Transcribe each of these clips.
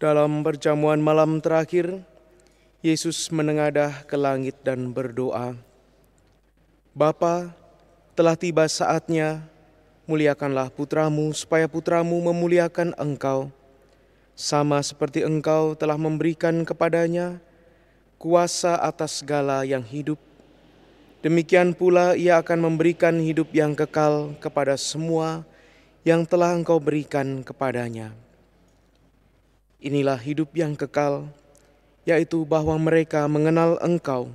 Dalam perjamuan malam terakhir, Yesus menengadah ke langit dan berdoa, Bapa, telah tiba saatnya, muliakanlah putramu supaya putramu memuliakan engkau, sama seperti engkau telah memberikan kepadanya kuasa atas segala yang hidup. Demikian pula ia akan memberikan hidup yang kekal kepada semua yang telah engkau berikan kepadanya. Inilah hidup yang kekal, yaitu bahwa mereka mengenal Engkau,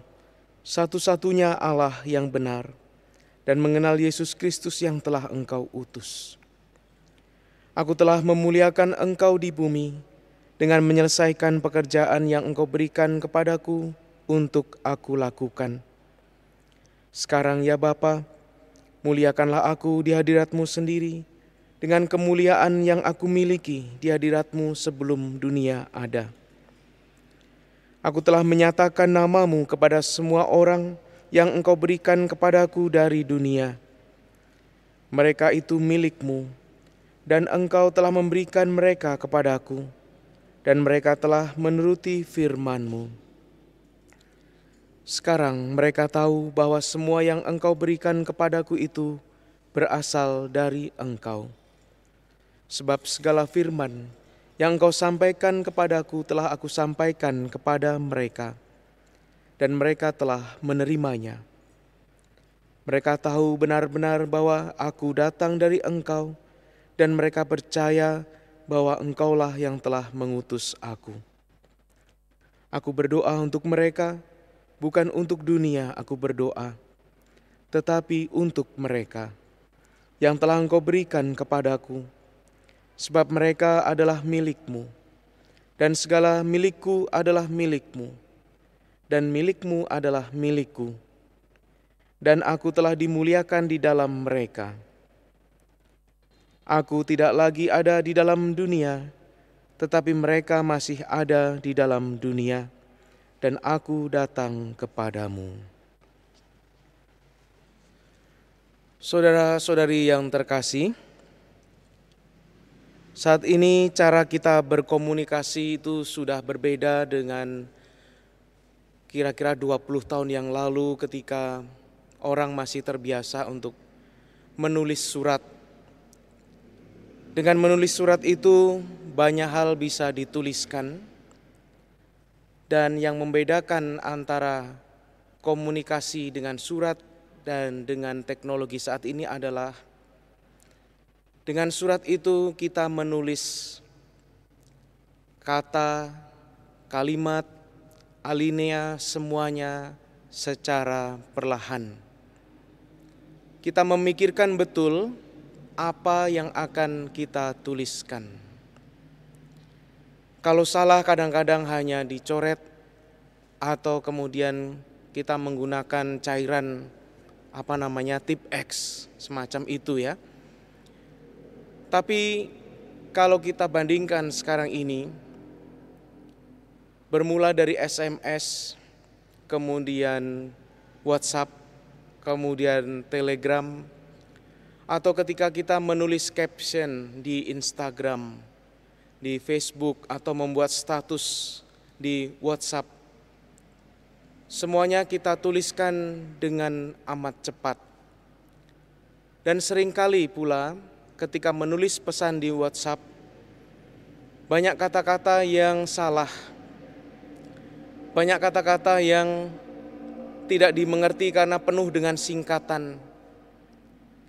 satu-satunya Allah yang benar, dan mengenal Yesus Kristus yang telah Engkau utus. Aku telah memuliakan Engkau di bumi dengan menyelesaikan pekerjaan yang Engkau berikan kepadaku untuk aku lakukan. Sekarang ya Bapa, muliakanlah aku di hadiratmu sendiri dengan kemuliaan yang aku miliki di hadiratmu sebelum dunia ada. Aku telah menyatakan namamu kepada semua orang yang engkau berikan kepadaku dari dunia. Mereka itu milikmu, dan engkau telah memberikan mereka kepadaku, dan mereka telah menuruti firmanmu. Sekarang mereka tahu bahwa semua yang engkau berikan kepadaku itu berasal dari engkau. Sebab segala firman yang engkau sampaikan kepadaku telah aku sampaikan kepada mereka, dan mereka telah menerimanya. Mereka tahu benar-benar bahwa aku datang dari engkau, dan mereka percaya bahwa engkaulah yang telah mengutus aku. Aku berdoa untuk mereka, bukan untuk dunia aku berdoa, tetapi untuk mereka yang telah engkau berikan kepadaku, sebab mereka adalah milikmu, dan segala milikku adalah milikmu, dan milikmu adalah milikku, dan aku telah dimuliakan di dalam mereka. Aku tidak lagi ada di dalam dunia, tetapi mereka masih ada di dalam dunia, dan aku datang kepadamu. Saudara-saudari yang terkasih, saat ini cara kita berkomunikasi itu sudah berbeda dengan kira-kira 20 tahun yang lalu ketika orang masih terbiasa untuk menulis surat. Dengan menulis surat itu banyak hal bisa dituliskan dan yang membedakan antara komunikasi dengan surat dan dengan teknologi saat ini adalah dengan surat itu kita menulis kata, kalimat, alinea semuanya secara perlahan. Kita memikirkan betul apa yang akan kita tuliskan. Kalau salah kadang-kadang hanya dicoret atau kemudian kita menggunakan cairan apa namanya tip X semacam itu ya tapi kalau kita bandingkan sekarang ini, bermula dari SMS, kemudian WhatsApp, kemudian Telegram, atau ketika kita menulis caption di Instagram, di Facebook, atau membuat status di WhatsApp, semuanya kita tuliskan dengan amat cepat. Dan sering kali pula ketika menulis pesan di WhatsApp, banyak kata-kata yang salah, banyak kata-kata yang tidak dimengerti karena penuh dengan singkatan.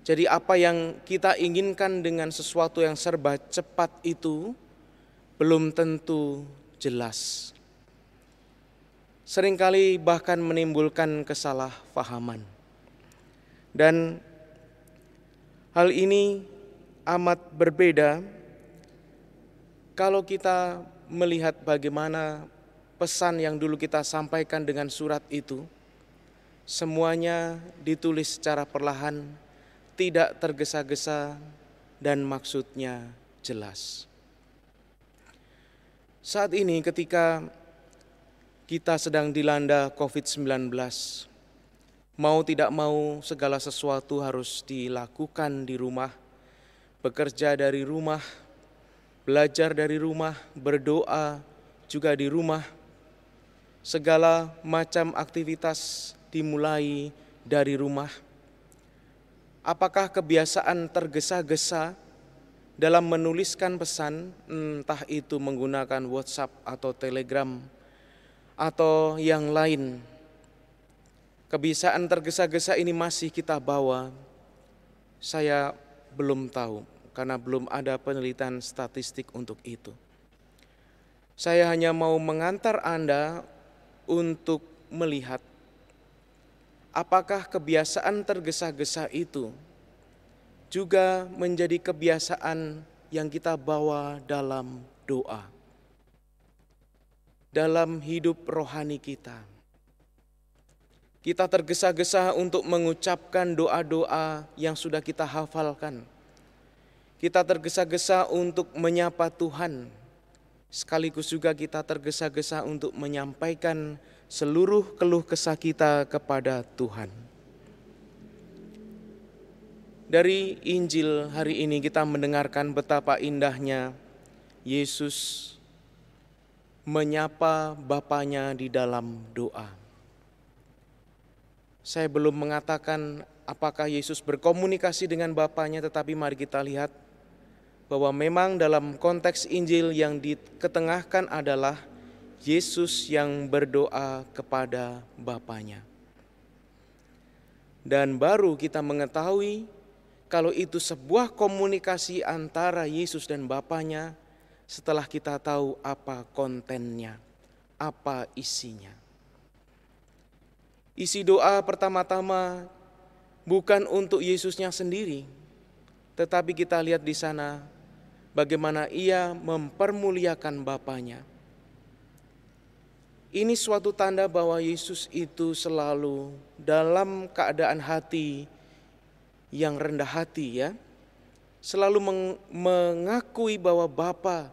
Jadi, apa yang kita inginkan dengan sesuatu yang serba cepat itu belum tentu jelas. Seringkali bahkan menimbulkan kesalahpahaman, dan hal ini amat berbeda kalau kita melihat bagaimana pesan yang dulu kita sampaikan dengan surat itu, semuanya ditulis secara perlahan, tidak tergesa-gesa, dan maksudnya jelas. Saat ini, ketika kita sedang dilanda COVID-19, mau tidak mau, segala sesuatu harus dilakukan di rumah bekerja dari rumah, belajar dari rumah, berdoa juga di rumah. Segala macam aktivitas dimulai dari rumah. Apakah kebiasaan tergesa-gesa dalam menuliskan pesan, entah itu menggunakan WhatsApp atau Telegram atau yang lain, kebiasaan tergesa-gesa ini masih kita bawa? Saya belum tahu karena belum ada penelitian statistik untuk itu. Saya hanya mau mengantar Anda untuk melihat apakah kebiasaan tergesa-gesa itu juga menjadi kebiasaan yang kita bawa dalam doa, dalam hidup rohani kita. Kita tergesa-gesa untuk mengucapkan doa-doa yang sudah kita hafalkan kita tergesa-gesa untuk menyapa Tuhan, sekaligus juga kita tergesa-gesa untuk menyampaikan seluruh keluh kesah kita kepada Tuhan. Dari Injil hari ini kita mendengarkan betapa indahnya Yesus menyapa Bapaknya di dalam doa. Saya belum mengatakan apakah Yesus berkomunikasi dengan Bapaknya, tetapi mari kita lihat bahwa memang dalam konteks Injil yang diketengahkan adalah Yesus yang berdoa kepada Bapaknya. Dan baru kita mengetahui kalau itu sebuah komunikasi antara Yesus dan Bapaknya setelah kita tahu apa kontennya, apa isinya. Isi doa pertama-tama bukan untuk Yesusnya sendiri, tetapi kita lihat di sana bagaimana ia mempermuliakan Bapaknya. Ini suatu tanda bahwa Yesus itu selalu dalam keadaan hati yang rendah hati ya. Selalu mengakui bahwa Bapa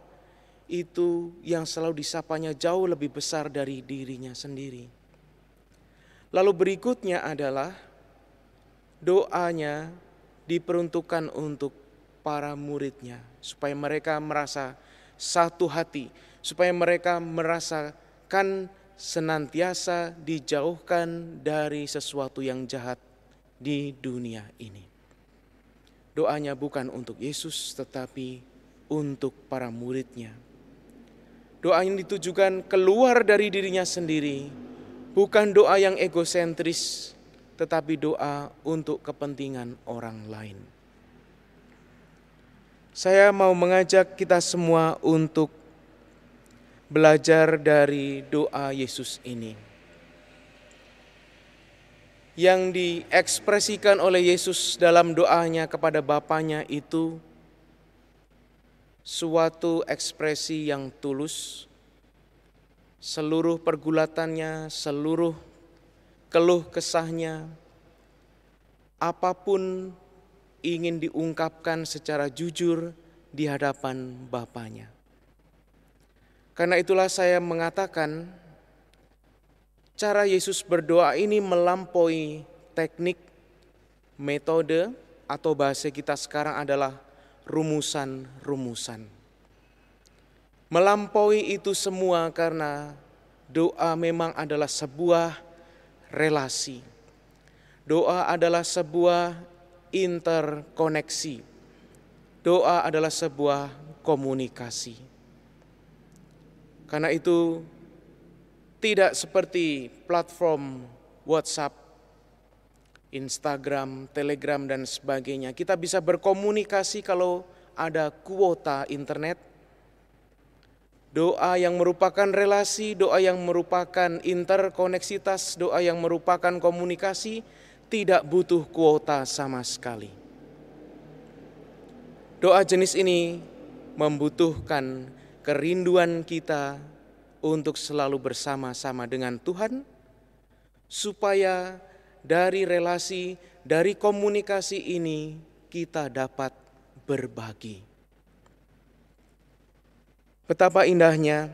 itu yang selalu disapanya jauh lebih besar dari dirinya sendiri. Lalu berikutnya adalah doanya diperuntukkan untuk para muridnya supaya mereka merasa satu hati, supaya mereka merasakan senantiasa dijauhkan dari sesuatu yang jahat di dunia ini. Doanya bukan untuk Yesus tetapi untuk para muridnya. Doa yang ditujukan keluar dari dirinya sendiri, bukan doa yang egosentris, tetapi doa untuk kepentingan orang lain. Saya mau mengajak kita semua untuk belajar dari doa Yesus ini. Yang diekspresikan oleh Yesus dalam doanya kepada Bapaknya itu suatu ekspresi yang tulus, seluruh pergulatannya, seluruh keluh kesahnya, apa pun ingin diungkapkan secara jujur di hadapan Bapaknya. Karena itulah saya mengatakan cara Yesus berdoa ini melampaui teknik, metode, atau bahasa kita sekarang adalah rumusan-rumusan. Melampaui itu semua karena doa memang adalah sebuah relasi. Doa adalah sebuah interkoneksi. Doa adalah sebuah komunikasi. Karena itu tidak seperti platform WhatsApp, Instagram, Telegram dan sebagainya. Kita bisa berkomunikasi kalau ada kuota internet. Doa yang merupakan relasi, doa yang merupakan interkoneksitas, doa yang merupakan komunikasi tidak butuh kuota sama sekali. Doa jenis ini membutuhkan kerinduan kita untuk selalu bersama-sama dengan Tuhan, supaya dari relasi, dari komunikasi ini kita dapat berbagi. Betapa indahnya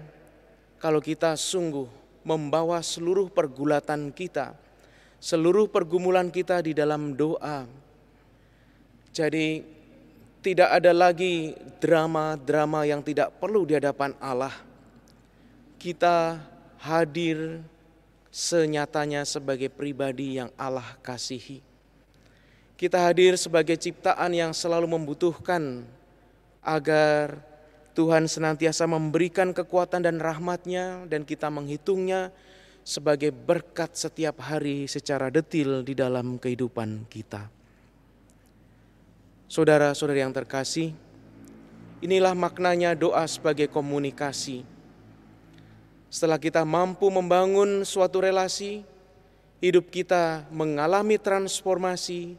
kalau kita sungguh membawa seluruh pergulatan kita seluruh pergumulan kita di dalam doa. Jadi Tidak ada lagi drama-drama yang tidak perlu di hadapan Allah. Kita hadir senyatanya sebagai pribadi yang Allah kasihi. Kita hadir sebagai ciptaan yang selalu membutuhkan agar Tuhan senantiasa memberikan kekuatan dan rahmatnya dan kita menghitungnya sebagai berkat setiap hari secara detil di dalam kehidupan kita. Saudara-saudari yang terkasih, inilah maknanya doa sebagai komunikasi. Setelah kita mampu membangun suatu relasi, hidup kita mengalami transformasi,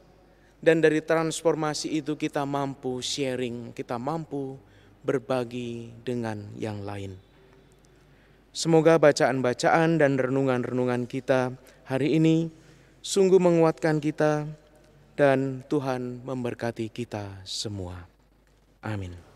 dan dari transformasi itu kita mampu sharing, kita mampu berbagi dengan yang lain. Semoga bacaan-bacaan dan renungan-renungan kita hari ini sungguh menguatkan kita dan Tuhan memberkati kita semua. Amin.